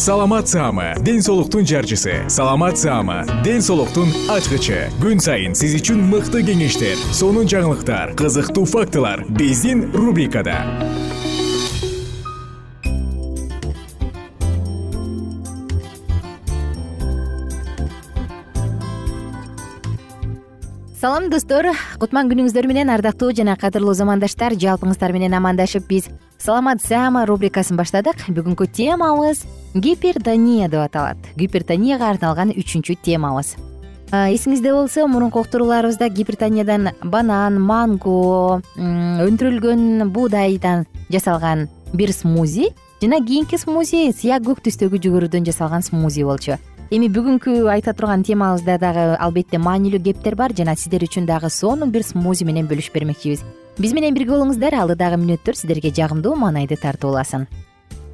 саламат саама ден соолуктун жарчысы. Саламат саама ден соолуктун ачкычы. Күн сайын сиз үчүн мыкты кеңештер сонун жаңылыктар кызыктуу фактылар биздин рубрикада. Салам достор. Кутман күнүңүздөр менен ардактуу жана кадырлуу замандаштар жалпыңыздар менен амандашып биз саламат саама рубрикасын баштадык. Бүгүнкү темабыз гипертония деп аталат. Гипертонияга арналган үчүнчү темабыз. Эсиңизде болсо мурунку уктурууларыбызда гипертониядан банан манго өндүрүлгөн буудайдан жасалган бир смузи жана кийинки смузи сыя көк түстөгү жүгөрүдөн жасалган смузи болчу. Эми бүгүнкү айта турган темабызда дагы албетте маанилүү кептер бар жана сиздер үчүн дагы сонун бир смузи менен бөлүшүп бермекчибиз. Биз менен бирге болуңуздар алдыдагы мүнөттөр сиздерге жагымдуу маанайды тартууласын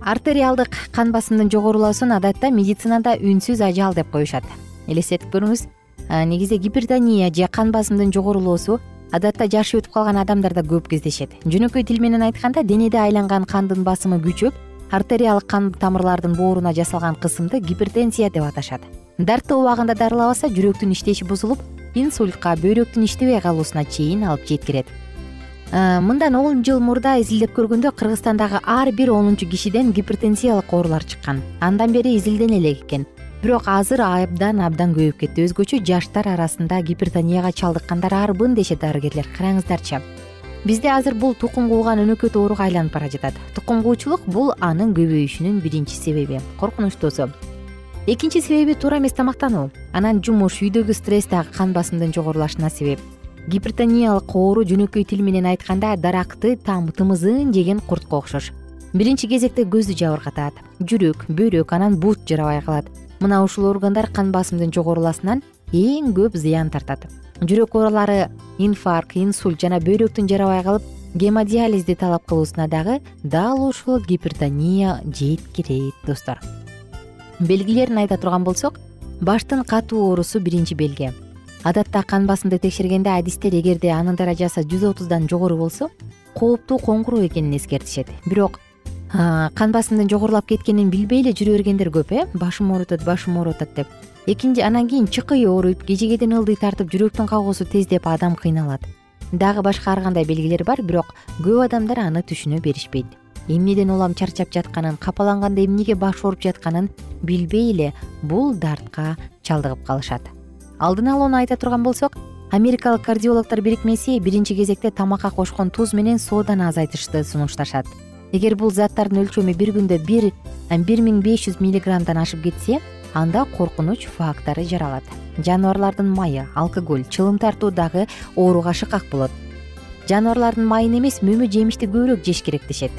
артериалдык кан басымдын жогорулоосун адатта медицинада үнсүз ажал деп коюшат. Элестетип көрүңүз негизи гипертония же кан басымдын жогорулоосу адатта жашы өтүп калган адамдарда көп кездешет. Жөнөкөй тил менен айтканда денеде айланган кандын басымы күчөп артериялык кан тамырлардын бооруна жасалган кысымды гипертензия деп аташат. Дартты убагында дарылабаса жүрөктүн иштеши бузулуп инсультка бөйрөктүн иштебей калуусуна чейин алып жеткирет мындан он жыл мурда изилдеп көргөндө кыргызстандагы ар бир онунчу кишиден гипертензиялык оорулар чыккан. Андан бери изилдене элек экен. Бирок азыр абдан абдан көбөйүп кетти. Өзгөчө жаштар арасында гипертонияга чалдыккандар арбын дешет дарыгерлер. Караңыздарчы бизде азыр бул тукум кууган өнөкөт ооруга айланып бара жатат? Тукум куучулук бул анын көбөйүшүнүн биринчи себеби. Коркунучтуусу экинчи себеби туура эмес тамактануу. Анан жумуш үйдөгү стресс дагы кан басымдын жогорулашына себеп гипертониялык оору жөнөкөй тил менен айтканда даракты тымызын жеген куртко окшош. Биринчи кезекте көздү жабыркатат жүрөк бөйрөк анан бут жарабай калат. Мына ушул органдар кан басымдын жогоруласынан эң көп зыян тартат. Жүрөк оорулары инфаркт инсульт жана бөйрөктүн жарабай калып гемодиализди талап кылуусуна дагы дал ушул гипертония жеткирет достор. Белгилерин айта турган болсок баштын катуу оорусу биринчи белги адатта кан басымды текшергенде адистер эгерде анын даражасы жүз отуздан жогору болсо кооптуу коңгуроо экенин эскертишет. Бирок кан басымдын жогорулап кеткенин билбей эле жүрө бергендер көп э? Башым ооруп атат башым ооруп атат деп. Экинчи анан кийин чыкый ооруйт кежегеден ылдый тартып жүрөктүн кагуусу тездеп адам кыйналат. Дагы башка ар кандай белгилер бар бирок көп адамдар аны түшүнө беришпейт. Эмнеден улам чарчап жатканын капаланганда эмнеге баш ооруп жатканын билбей эле бул дартка чалдыгып калышат алдын алууну айта турган болсок америкалык кардиологдор бирикмеси биринчи кезекте тамакка кошкон туз менен соданы азайтышты сунушташат. Эгер бул заттардын өлчөмү бир күндө бир бир миң беш жүз миллиграммдан ашып кетсе анда коркунуч фактары жаралат. Жаныбарлардын майы алкоголь чылым тартуу дагы ооруга шыкак болот. Жаныбарлардын майын эмес мөмө жемишти көбүрөөк жеш керек дешет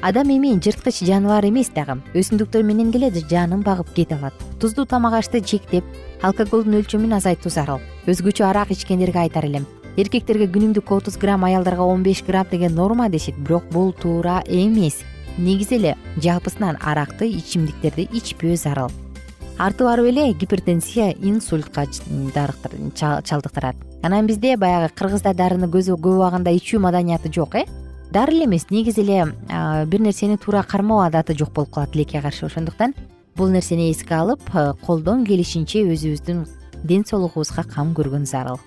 адам эми жырткыч жаныбар эмес дагы. Өсүмдүктөр менен эле жанын багып кете алат. Туздуу тамак ашты чектеп алкоголдун өлчөмүн азайтуу зарыл өзгөчө арак ичкендерге айтар элем. Эркектерге күнүмдүк отуз грамм аялдарга он беш грамм деген норма дешет. Бирок бул туура эмес. Негизи эле жалпысынан аракты ичимдиктерди ичпөө зарыл. Арты барып эле гипертензия инсультка чалдыктырат. Анан бизде баягы кыргызда дарыны көп убагында ичүү маданияты жок э дары эле эмес негизи эле бир нерсени туура кармоо адаты жок болуп калат тилекке каршы. Ошондуктан бул нерсени эске алып колдон келишинче өзүбүздүн ден соолугубузга кам көргөн зарыл.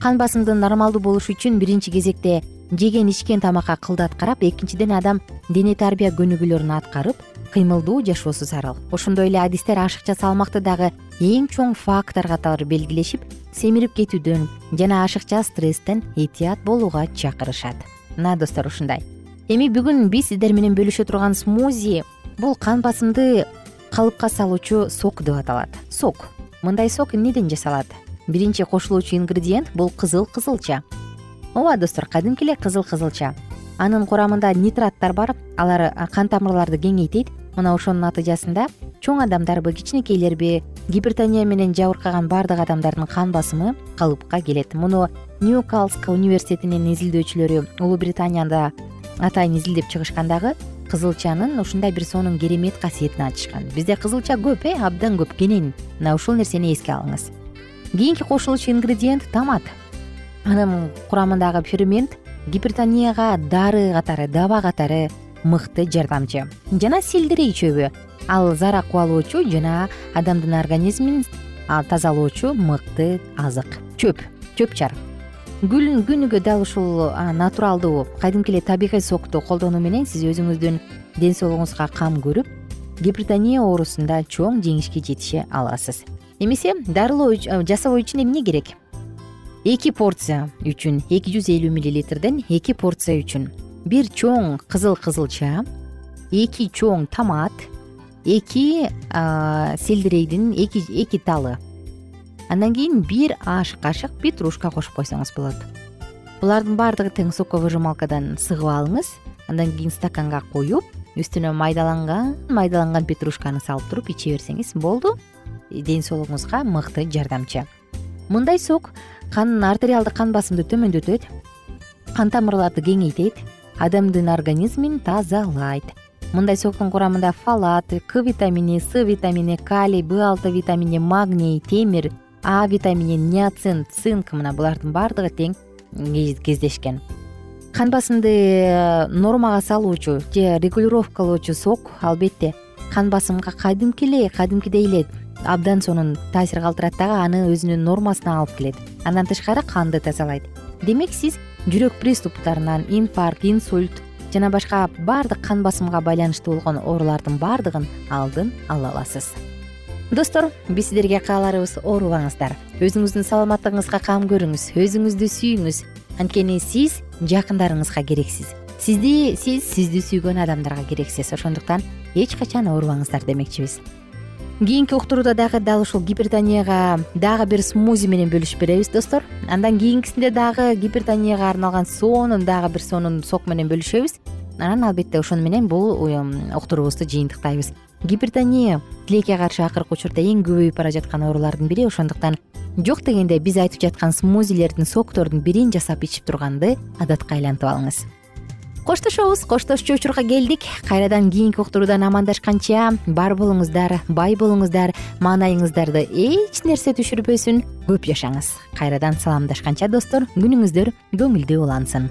Кан басымдын нормалдуу болушу үчүн биринчи кезекте жеген ичкен тамакка кылдат карап экинчиден адам дене тарбия көнүгүүлөрүн аткарып кыймылдуу жашоосу зарыл. Ошондой эле адистер ашыкча салмакты дагы эң чоң фактор катары белгилешип семирип кетүүдөн жана ашыкча стресстен этият болууга чакырышат мына достор ушундай. Эми бүгүн биз сиздер менен бөлүшө турган смузи бул кан басымды калыпка салуучу сок деп аталат. Сок. Мындай сок эмнеден жасалат? Биринчи кошулуучу ингредиент бул кызыл кызылча. Ооба достор кадимки эле кызыл кызылча. Анын курамында нитраттар бар алар кан тамырларды кеңейтет. Мына ошонун натыйжасында чоң адамдарбы кичинекейлерби гипертония менен жабыркаган баардык адамдардын кан басымы калыпка келет. Муну ньюкалс университетинин изилдөөчүлөрү улуу британияда атайын изилдеп чыгышкан дагы кызылчанын ушундай бир сонун керемет касиетин ачышкан бизде кызылча көп э абдан көп. Кенен мына ушул нерсени эске алыңыз. Кийинки кошулуучу ингредиент томат. Анын курамындагы фермент гипертонияга дары катары таба катары мыкты жардамчы. Жана селдерей чөбү ал зара кубалоочу жана адамдын организмин тазалоочу мыкты азык. Чөп чөп чар күнүгө дал ушул натуралдуу кадимки эле табигый сокту колдонуу менен сиз өзүңүздүн ден соолугуңузга кам көрүп гипертония оорусунда чоң жеңишке жетише аласыз. Эмесе дарылоо жасоо үчүн эмне керек? Эки порция үчүн эки жүз элүү миллилитрден эки порция үчүн. Бир чоң кызыл кызылча эки чоң томат эки селдерейдин эки талы андан кийин бир аш кашык петрушка кошуп койсоңуз болот. Булардын баардыгы тең соковыжималкадан сыгып алыңыз. Андан кийин стаканга куюп үстүнө майдаланган майдаланган петрушканы салып туруп иче берсеңиз болду. Ден соолугуңузга мыкты жардамчы. Мындай сок кан артериалдык кан басымды төмөндөтөт кан тамырларды кеңейтет адамдын организмин тазалайт. Мындай соктун курамында фалат к витамини с витамини калий б алты витамини магний темир а витамини ниацин цинк. Мына булардын баардыгы тең кездешкен. Кан басымды э, нормага салуучу же регулировкалоочу сок албетте. Кан басымга кадимки эле кадимкидей эле абдан сонун таасир калтырат дагы аны өзүнүн нормасына алып келет. Андан тышкары канды тазалайт. Демек сиз жүрөк приступтарынан инфаркт инсульт жана башка баардык кан басымга байланыштуу болгон оорулардын баардыгын алдын ала аласыз достор биз сиздерге кааларыбыз оорубаңыздар өзүңүздүн саламаттыгыңызга кам көрүңүз өзүңүздү сүйүңүз. Анткени сиз жакындарыңызга керексиз. Сизди сиз сизди сүйгөн адамдарга керексиз. Ошондуктан эч качан оорубаңыздар демекчибиз. Кийинки уктурууда дагы дал ушул гипертонияга дагы бир смузи менен бөлүшүп беребиз достор. Андан кийинкисинде дагы гипертонияга арналган сонун дагы бир сонун сок менен бөлүшөбүз. Анан албетте ошону менен бул уктуруубузду жыйынтыктайбыз гипертония тилекке каршы акыркы учурда эң көбөйүп бара жаткан оорулардын бири ошондуктан. Жок дегенде биз айтып жаткан смузилердин соктордун бирин жасап ичип турганды адатка айлантып алыңыз. Коштошобуз коштошчу учурга келдик. Кайрадан кийинки уктуруудан амандашканча бар болуңуздар бай болуңуздар маанайыңыздарды эч нерсе түшүрбөсүн көп жашаңыз. Кайрадан саламдашканча достор күнүңүздөр көңүлдүү улансын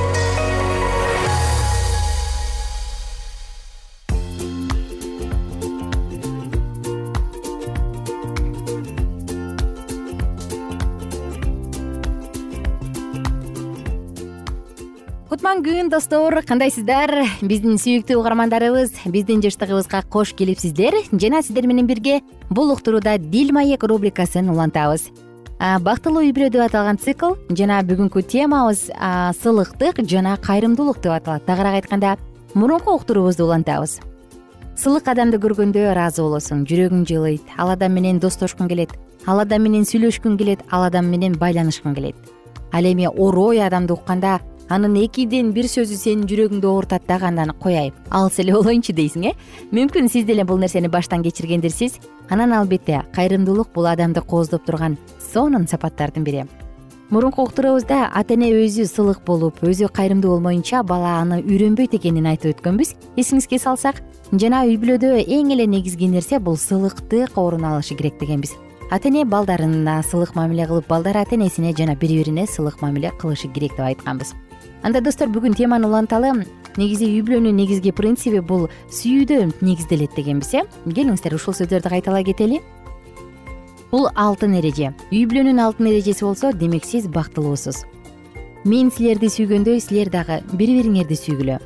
кутман күн достор кандайсыздар? Биздин сүйүктүү угармандарыбыз биздин жыштыгыбызга кош келипсиздер. Жана сиздер менен бирге бул уктурууда дил маек рубрикасын улантабыз. Бактылуу үй бүлө деп аталган цикл жана бүгүнкү темабыз сылыктык жана кайрымдуулук деп аталат. Тагыраак айтканда мурунку уктуруубузду улантабыз. Сылык адамды көргөндө ыраазы болосуң жүрөгүң жылыйт ал адам менен достошкуң келет ал адам менен сүйлөшкүң келет ал адам менен байланышкың келет. Ал эми орой адамды укканда анын экиден бир сөзү сенин жүрөгүңдү оорутат дагы андан куяйын алыс эле болоюнчу дейсиң э? Мүмкүн сиз деле бул нерсени баштан кечиргендирсиз анан албетте кайрымдуулук бул адамды кооздоп турган сонун сапаттардын бири. Мурунку уктуруубузда ата эне өзү сылык болуп өзү кайрымдуу болмоюнча бала аны үйрөнбөйт экенин айтып өткөнбүз. Эсиңизге салсак жана үй бүлөдө эң эле негизги нерсе бул сылыктык орун алышы керек дегенбиз. Ата эне балдарына сылык мамиле кылып балдар ата энесине жана бири бирине сылык мамиле кылышы керек деп айтканбыз анда достор бүгүн теманы уланталы. Негизи үй бүлөнүн негизги принциби бул сүйүүдө негизделет дегенбиз э? Келиңиздер ушул сөздөрдү кайталай кетели. Бул алтын эреже. Үй бүлөнүн алтын эрежеси болсо демек сиз бактылуусуз. Мен силерди сүйгөндөй силер дагы бири бириңерди сүйгүлө.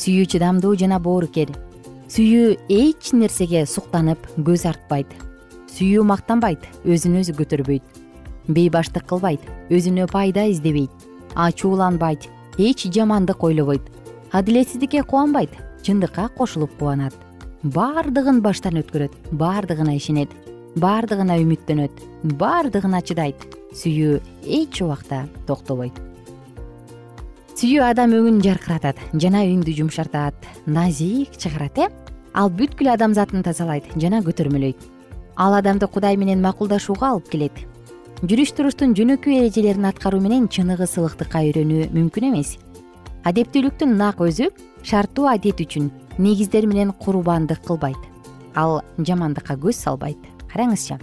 Сүйүү чыдамдуу жана боорукер. Сүйүү эч нерсеге суктанып көз артпайт. Сүйүү мактанбайт өзүн өзү көтөрбөйт. Бейбаштык кылбайт өзүнө пайда издебейт ачууланбайт эч жамандык ойлобойт. Адилетсиздикке кубанбайт чындыкка кошулуп кубанат. Баардыгын баштан өткөрөт баардыгына ишенет баардыгына үмүттөнөт баардыгына чыдайт. Сүйүү эч убакта токтобойт. Сүйүү адам өңүн жаркыратат жана үндү жумшартат. Назик чыгарат э? Ал бүткүл адамзатын тазалайт жана көтөрмөлөйт. Ал адамды кудай менен макулдашууга алып келет жүрүш туруштун жөнөкөй эрежелерин аткаруу менен чыныгы сылыктыкка үйрөнүү мүмкүн эмес. Адептүүлүктүн нак өзү шарттуу адет үчүн негиздер менен курбандык кылбайт. Ал жамандыкка көз салбайт. Караңызчы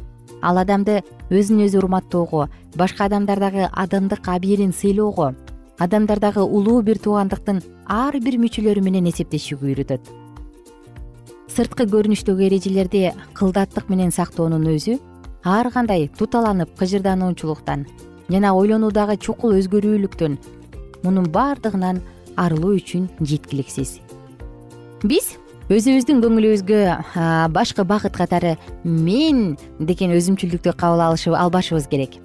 ал адамды өзүн өзү урматтоого башка адамдардагы адамдык абийирин сыйлоого адамдардагы улуу бир туугандыктын ар бир мүчөлөрү менен эсептешүүгө үйрөтөт. Сырткы көрүнүштөгү эрежелерди кылдаттык менен сактоонун өзү ар кандай туталанып кыжырдануучулуктан жана ойлонуудагы чукул өзгөрүүлүктөн мунун баардыгынан арылуу үчүн жеткиликсиз. Биз өзүбүздүн көңүлүбүзгө башкы багыт катары мен деген өзүмчүлдүктү кабыл албашыбыз керек.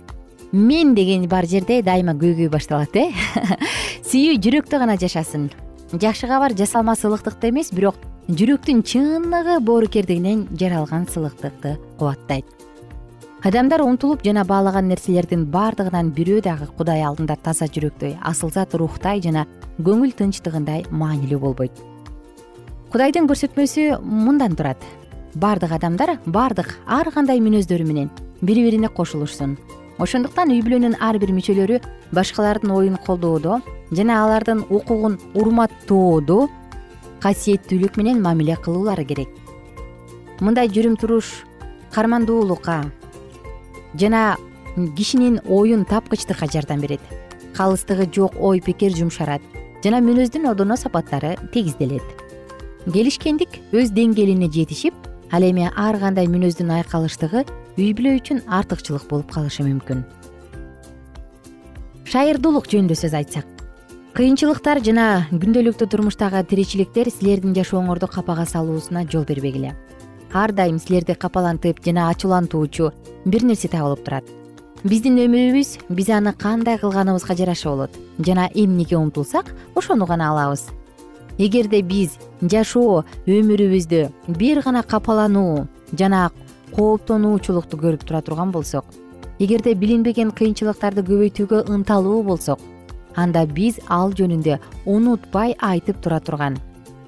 Мен деген бар жерде дайыма көйгөй башталат э? Сүйүү жүрөктө гана жашасын. Жакшы кабар жасалма сылыктыкты эмес бирок жүрөктүн чыныгы боорукердигинен жаралган сылыктыкты кубаттайт адамдар умтулуп жана баалаган нерселердин баардыгынан бирөө дагы кудай алдында таза жүрөкдөй асылзат рухтай жана көңүл тынчтыгындай маанилүү болбойт. Кудайдын көрсөтмөсү мындан турат. Баардык адамдар баардык ар кандай мүнөздөрү менен бири бирине кошулушсун. Ошондуктан үй бүлөнүн ар бир мүчөлөрү башкалардын оюн колдоодо жана алардын укугун урматтоодо касиеттүүлүк менен мамиле кылуулары керек. Мындай жүрүм туруш кармандуулукка жана кишинин оюн тапкычтыкка жардам берет. Калыстыгы жок ой пикир жумшарат. Жана мүнөздүн одоно сапаттары тегизделет. Келишкендик өз деңгээлине жетишип ал эми ар кандай мүнөздүн айкалыштыгы үй бүлө үчүн артыкчылык болуп калышы мүмкүн. Шайырдуулук жөнүндө сөз айтсак кыйынчылыктар жана күндөлүктүү турмуштагы тиричиликтер силердин жашооңорду капага салуусуна жол бербегиле ар дайым силерди капалантып жана ачуулантуучу бир нерсе табылып турат. Биздин өмүрүбүз биз аны кандай кылганыбызга жараша болот жана эмнеге умтулсак ошону гана алабыз. Эгерде биз жашоо өмүрүбүздө бир гана капалануу жана кооптонуучулукту көрүп тура турган болсок эгерде билинбеген кыйынчылыктарды көбөйтүүгө ынталуу болсок анда биз ал жөнүндө унутпай айтып тура турган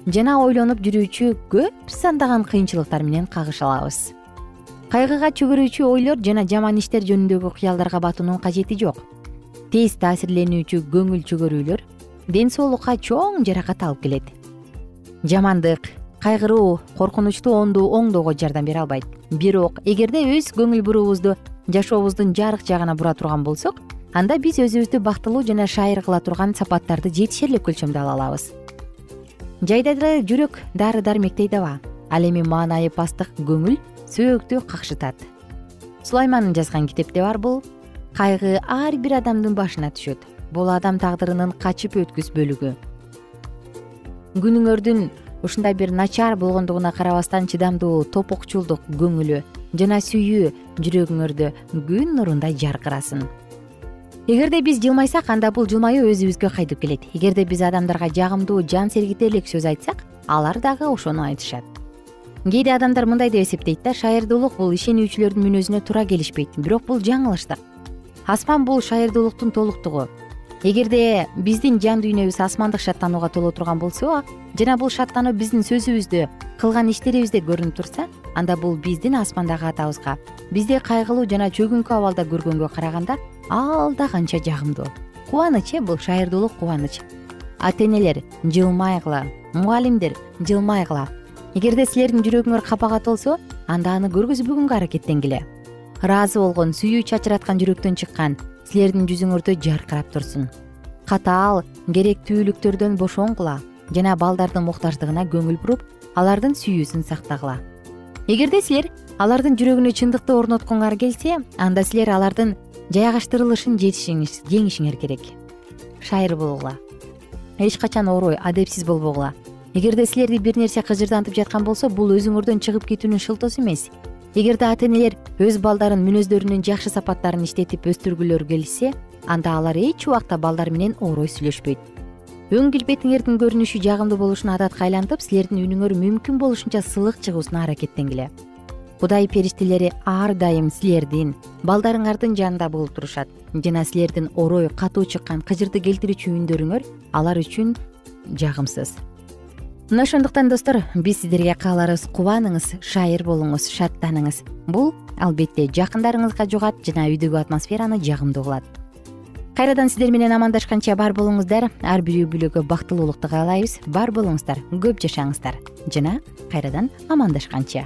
жана ойлонуп жүрүүчү көп сандаган кыйынчылыктар менен кагыша алабыз. Кайгыга чөгөрүүчү ойлор жана жаман иштер жөнүндөгү кыялдарга батуунун кажети жок. Тез таасирленүүчү көңүл чөгөрүүлөр ден соолукка чоң жаракат алып келет. Жамандык кайгыруу коркунучту оңдоого жардам бере албайт. Бирок эгерде өз көңүл буруубузду жашообуздун жарык жагына бура турган болсок анда биз өзүбүздү бактылуу жана шайыр кыла турган сапаттарды жетишерлик өлчөмдө ала алабыз жайда деле жүрөк дары дармектей даба ал эми маанайы пасттык көңүл сөөктү какшытат сулаймандын жазган китепте бар бул кайгы ар бир адамдын башына түшөт. Бул адам тагдырынын качып өткүс бөлүгү күнүңөрдүн ушундай бир начар болгондугуна карабастан чыдамдуу топокчулдук көңүлү жана сүйүү жүрөгүңөрдө күн нурундай жаркырасын эгерде биз жылмайсак анда бул жылмаюу өзүбүзгө кайтып келет. Эгерде биз адамдарга жагымдуу жан сергитерлик сөз айтсак алар дагы ошону айтышат. Кээде адамдар мындай деп эсептейт да шайырдуулук бул ишенүүчүлөрдүн мүнөзүнө туура келишпейт бирок бул жаңылыштык асман бул шайырдуулуктун толуктугу. Эгерде биздин жан дүйнөбүз асмандык шаттанууга толо турган болсо жана бул шаттануу биздин сөзүбүздө кылган иштерибизде көрүнүп турса анда бул биздин асмандагы атабызга бизди кайгылуу жана чөгүнкү абалда көргөнгө караганда ал да канча жагымдуу. Кубаныч э бул шайырдуулук кубаныч. Ата энелер жылмайгыла мугалимдер жылмайгыла. Эгерде силердин жүрөгүңөр капага толсо анда аны көргөзбөгөнгө аракеттенгиле ыраазы болгон сүйүү чачыраткан жүрөктөн чыккан силердин жүзүңөрдө жаркырап турсун. Катаал керектүүлүктөрдөн бошонгула жана балдардын муктаждыгына көңүл буруп алардын сүйүүсүн сактагыла. Эгерде силер алардын жүрөгүнө чындыкты орноткуңар келсе анда силер алардын жайгаштырылышын жетишиңиз жеңишиңер керек. Шайыр болгула эч качан орой адепсиз болбогула. Эгерде силерди бир нерсе кыжырдантып жаткан болсо бул өзүңөрдөн чыгып кетүүнүн шылтоосу эмес. Эгерде ата энелер өз балдарын мүнөздөрүнүн жакшы сапаттарын иштетип өстүргүлөрү келишсе анда алар эч убакта балдар менен орой сүйлөшпөйт. Өң келбетиңердин көрүнүшү жагымдуу болушун адатка айлантып силердин үнүңөр мүмкүн болушунча сылык чыгуусуна аракеттенгиле кудай периштелери ар дайым силердин балдарыңардын жанында болуп турушат. Жана силердин орой катуу чыккан кыжырды келтирүүчү үндөрүңөр алар үчүн жагымсыз. Мына ошондуктан достор биз сиздерге кааларыбыз кубаныңыз шайыр болуңуз шаттаныңыз. Бул албетте жакындарыңызга жугат жана үйдөгү атмосфераны жагымдуу кылат. Кайрадан сиздер менен амандашканча бар болуңуздар ар бир үй бүлөгө бактылуулукту каалайбыз бар болуңуздар көп жашаңыздар. Жана кайрадан амандашканча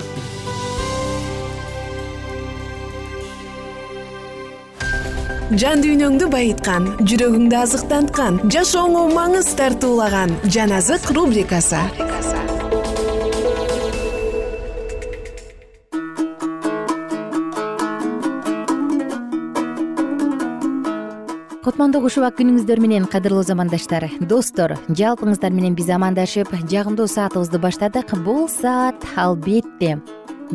жан дүйнөңдү байыткан жүрөгүңдү азыктанткан жашооңо маңыз тартуулаган жан азык рубрикасы. Кутмандуу кушубак күнүңүздөр менен кадырлуу замандаштар достор жалпыңыздар менен биз амандашып жагымдуу саатыбызды баштадык. Бул саат албетте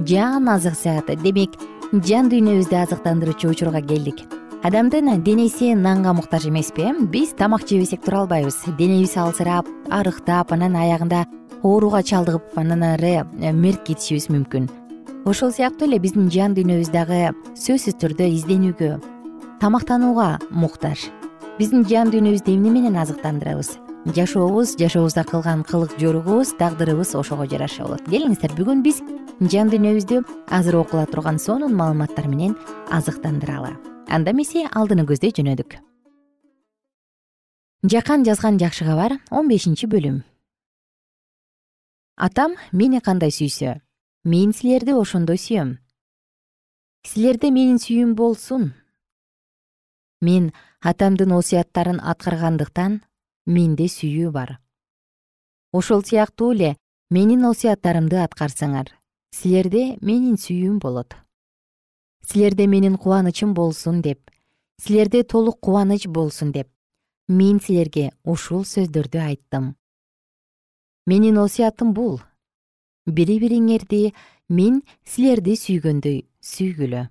жан азык сааты. Демек жан дүйнөбүздү азыктандыруучу учурга келдик адамдын денеси нанга муктаж эмеспи биз тамак жебесек тура албайбыз. Денебиз алсырап арыктап анан аягында ооруга чалдыгып андан ары э, мерт кетишибиз мүмкүн. Ошол сыяктуу эле биздин жан дүйнөбүз дагы сөзсүз түрдө изденүүгө тамактанууга муктаж. Биздин жан дүйнөбүздү эмне менен азыктандырабыз? Жашообуз жашообузда кылган кылык жоругубуз тагдырыбыз ошого жараша болот келиңиздер бүгүн биз жан дүйнөбүздү азыр окула турган сонун маалыматтар менен азыктандыралы анда эмесе алдыны көздөй жөнөдүк. Жакан жазган жакшы кабар он бешинчи бөлүм. Атам мени кандай сүйсө? Мен силерди ошондой сүйөм. Силерде менин сүйүүм болсун. Мен атамдын осуяттарын аткаргандыктан менде сүйүү бар. Ошол сыяктуу эле менин осуяттарымды аткарсаңар силерде менин сүйүүм болот силерде менин кубанычым болсун деп силерде толук кубаныч болсун деп мен силерге ушул сөздөрдү айттым. Менин осуятым бул. Бири бириңерди мен силерди сүйгөндөй сүйгүлө.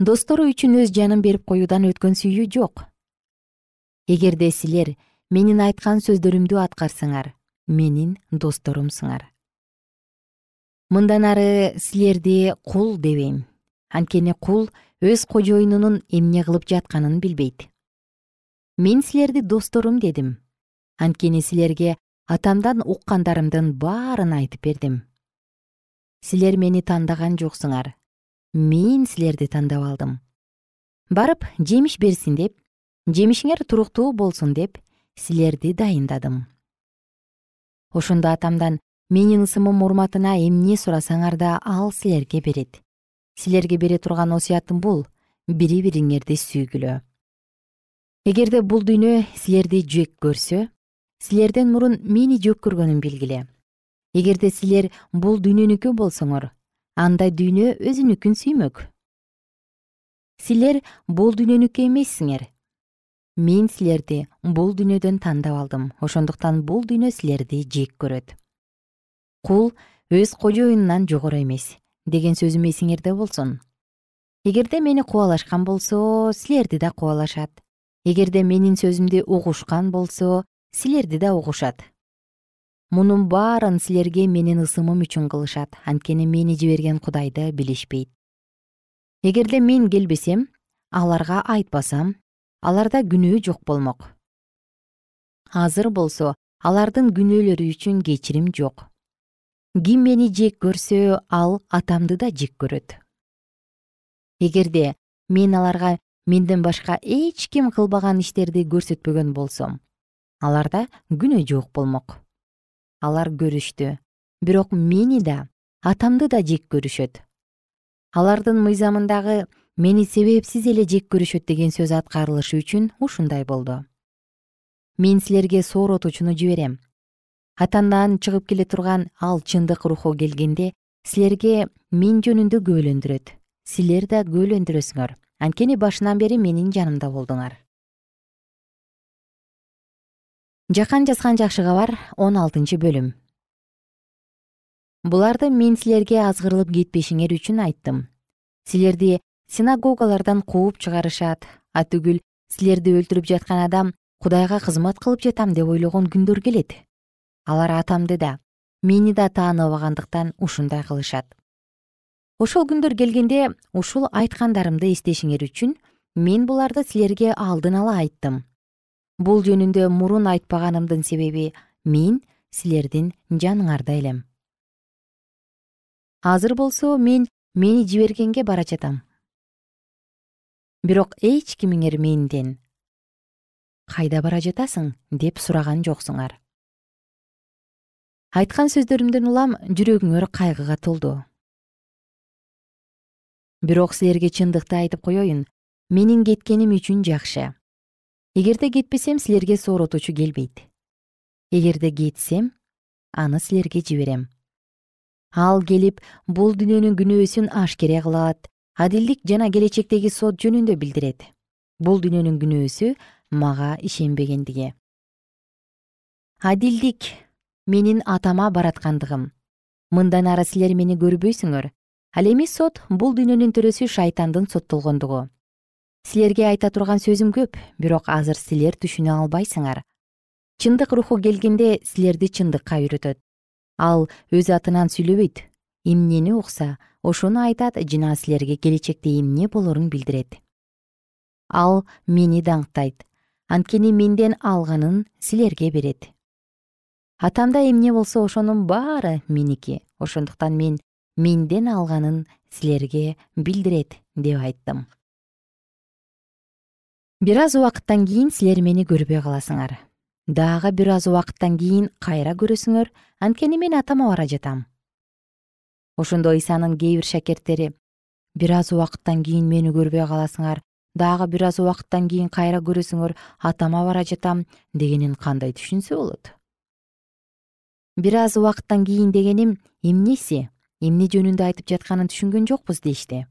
Достору үчүн өз жанын берип коюудан өткөн сүйүү жок. Эгерде силер менин айткан сөздөрүмдү аткарсаңар менин досторумсуңар мындан ары силерди кул дебейм. Анткени кул өз кожоюнунун эмне кылып жатканын билбейт. Мен силерди досторум дедим. Анткени силерге атамдан уккандарымдын баарын айтып бердим. Силер мени тандаган жоксуңар. Мен силерди тандап алдым. Барып жемиш берсин деп жемишиңер туруктуу болсун деп силерди дайындадым. Ошондо атамдан менин ысымым урматына эмне сурасаңар да ал силерге берет. Силерге бере турган осуятым бул бири бириңерди сүйгүлө. Эгерде бул дүйнө силерди жек көрсө силерден мурун мени жек көргөнүн билгиле. Эгерде силер бул дүйнөнүкү болсоңор анда дүйнө өзүнүкүн сүймөк. Силер бул дүйнөнүкү эмессиңер. Мен силерди бул дүйнөдөн тандап алдым ошондуктан бул дүйнө силерди жек көрөт кул өз кожоюнунан жогору эмес деген сөзүм эсиңерде болсун. Эгерде мени кубалашкан болсо силерди да кубалашат. Эгерде менин сөзүмдү угушкан болсо силерди да угушат. Мунун баарын силерге менин ысымым үчүн кылышат. Анткени мени жиберген кудайды билишпейт. Эгерде мен келбесем аларга айтпасам аларда күнөө жок болмок. Азыр болсо алардын күнөөлөрү үчүн кечирим жок ким мени жек көрсө ал атамды да жек көрөт. Эгерде мен аларга менден башка эч ким кылбаган иштерди көрсөтпөгөн болсом аларда күнөө жок болмок. Алар көрүштү бирок мени да атамды да жек көрүшөт. Алардын мыйзамындагы мени себепсиз эле жек көрүшөт деген сөз аткарылышы үчүн ушундай болду. Мен силерге сооротуучуну жиберем атамдан чыгып келе турган ал чындык руху келгенде силерге мен жөнүндө күбөлөндүрөт. Силер да күбөлөндүрөсүңөр. Анткени башынан бери менин жанымда болдуңар. Жакан жазган жакшы кабар он алтынчы бөлүм. Буларды мен силерге азгырылып кетпешиңер үчүн айттым. Силерди синагогалардан кууп чыгарышат. Атүгүл силерди өлтүрүп жаткан адам кудайга кызмат кылып жатам деп ойлогон күндөр келет алар атамды да мени да тааныбагандыктан ушундай кылышат. Ошол күндөр келгенде ушул айткандарымды эстешиңер үчүн мен буларды силерге алдын ала айттым. Бул жөнүндө мурун айтпаганымдын себеби мен силердин жаныңарда элем. Азыр болсо мен мени жибергенге бара жатам. Бирок эч кимиңер менден кайда бара жатасың? деп сураган жоксуңар айткан сөздөрүмдөн улам жүрөгүңөр кайгыга толду. Бирок силерге чындыкты айтып коеюн менин кеткеним үчүн жакшы. Эгерде кетпесем силерге сооротуучу келбейт. Эгерде кетсем аны силерге жиберем. Ал келип бул дүйнөнүн күнөөсүн ашкере кылат адилдик жана келечектеги сот жөнүндө билдирет. Бул дүйнөнүн күнөөсү мага ишенбегендиги. Адилдик менин атама бараткандыгым. Мындан ары силер мени көрбөйсүңөр. Ал эми сот бул дүйнөнүн төрөсү шайтандын соттолгондугу. Силерге айта турган сөзүм көп бирок азыр силер түшүнө албайсыңар. Чындык руху келгенде силерди чындыкка үйрөтөт. Ал өз атынан сүйлөбөйт. Эмнени укса ошону айтат жана силерге келечекте эмне болорун билдирет. Ал мени даңктайт. Анткени менден алганын силерге берет атамда эмне болсо ошонун баары меники. Ошондуктан мен менден алганын силерге билдирет деп айттым. Бир аз убакыттан кийин силер мени көрбөй каласыңар. Дагы бир аз убакыттан кийин кайра көрөсүңөр анткени мен атама бара жатам. Ошондо ыйсанын кээ бир шакерттери бир аз убакыттан кийин мени көрбөй каласыңар дагы бир аз убакыттан кийин кайра көрөсүңөр атама бара жатам дегенин кандай түшүнсө болот бир аз убакыттан кийин дегеним эмнеси эмне жөнүндө айтып жатканын түшүнгөн жокпуз дешти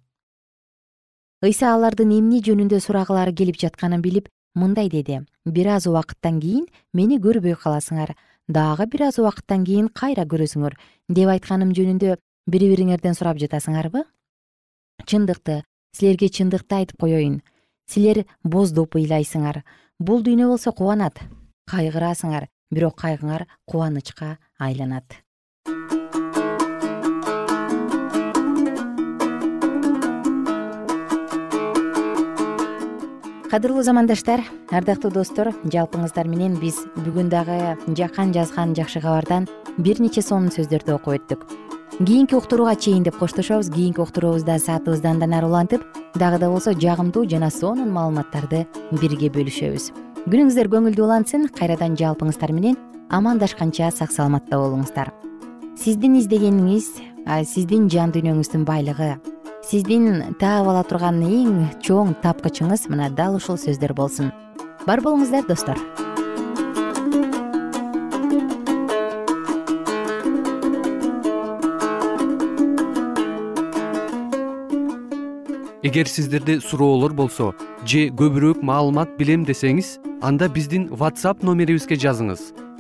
ыйса алардын эмне жөнүндө сурагылары келип жатканын билип мындай деди. Бир аз убакыттан кийин мени көрбөй каласыңар. Дагы бир аз убакыттан кийин кайра көрөсүңөр деп айтканым жөнүндө бири бириңерден сурап жатасыңарбы? Чындыкты силерге чындыкты айтып коеюн силер боздоп ыйлайсыңар. Бул дүйнө болсо кубанат. Кайгырасыңар бирок кайгыңар кубанычка айланат. Кадырлуу замандаштар ардактуу достор жалпыңыздар менен биз бүгүн дагы жакан жазган жакшы кабардан бир нече сонун сөздөрдү окуп өттүк. Кийинки уктурууга чейин деп коштошобуз кийинки уктуруубузда саатыбызды андан ары улантып дагы да болсо жагымдуу жана сонун маалыматтарды бирге бөлүшөбүз. Күнүңүздөр көңүлдүү улансын кайрадан жалпыңыздар менен амандашканча сак саламатта болуңуздар. Сиздин издегениңиз сиздин жан дүйнөңүздүн байлыгы сиздин таап ала турган эң чоң тапкычыңыз мына дал ушул сөздөр болсун. Бар болуңуздар достор. Эгер сиздерде суроолор болсо же көбүрөөк маалымат билем десеңиз анда биздин whatsapp номерибизге жазыңыз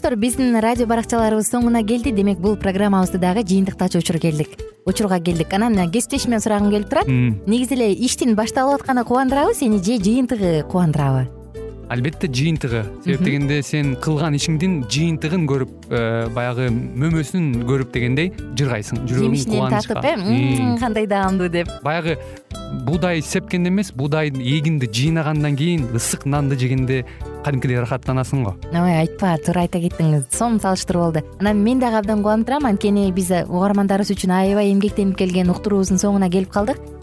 достор биздин радио баракчаларыбыз соңуна келди. Демек бул программабызды дагы жыйынтыктаочу учур келдик. Учурга келдик. Анан кесиптешимен сурагым келип турат. Негизи эле иштин башталып атканы кубандырабы сени же жыйынтыгы кубандырабы албетте жыйынтыгы. Себеп дегенде сен кылган ишиңдин жыйынтыгын көрүп э, баягы мөмөсүн көрүп дегендей жыргайсың жүрөгүң жемишинен тартып э? Кандай даамдуу деп. Баягы буудай сепкенде эмес буудай эгинди жыйнагандан кийин ысык нанды жегенде кадимкидей ырахаттанасың го. Ой айтпа туура айта кеттиңиз. Сонун салыштыруу болду анан мен дагы абдан кубанып турам анткени биз угармандарыбыз үчүн аябай эмгектенип келген уктуруубуздун соңуна келип калдык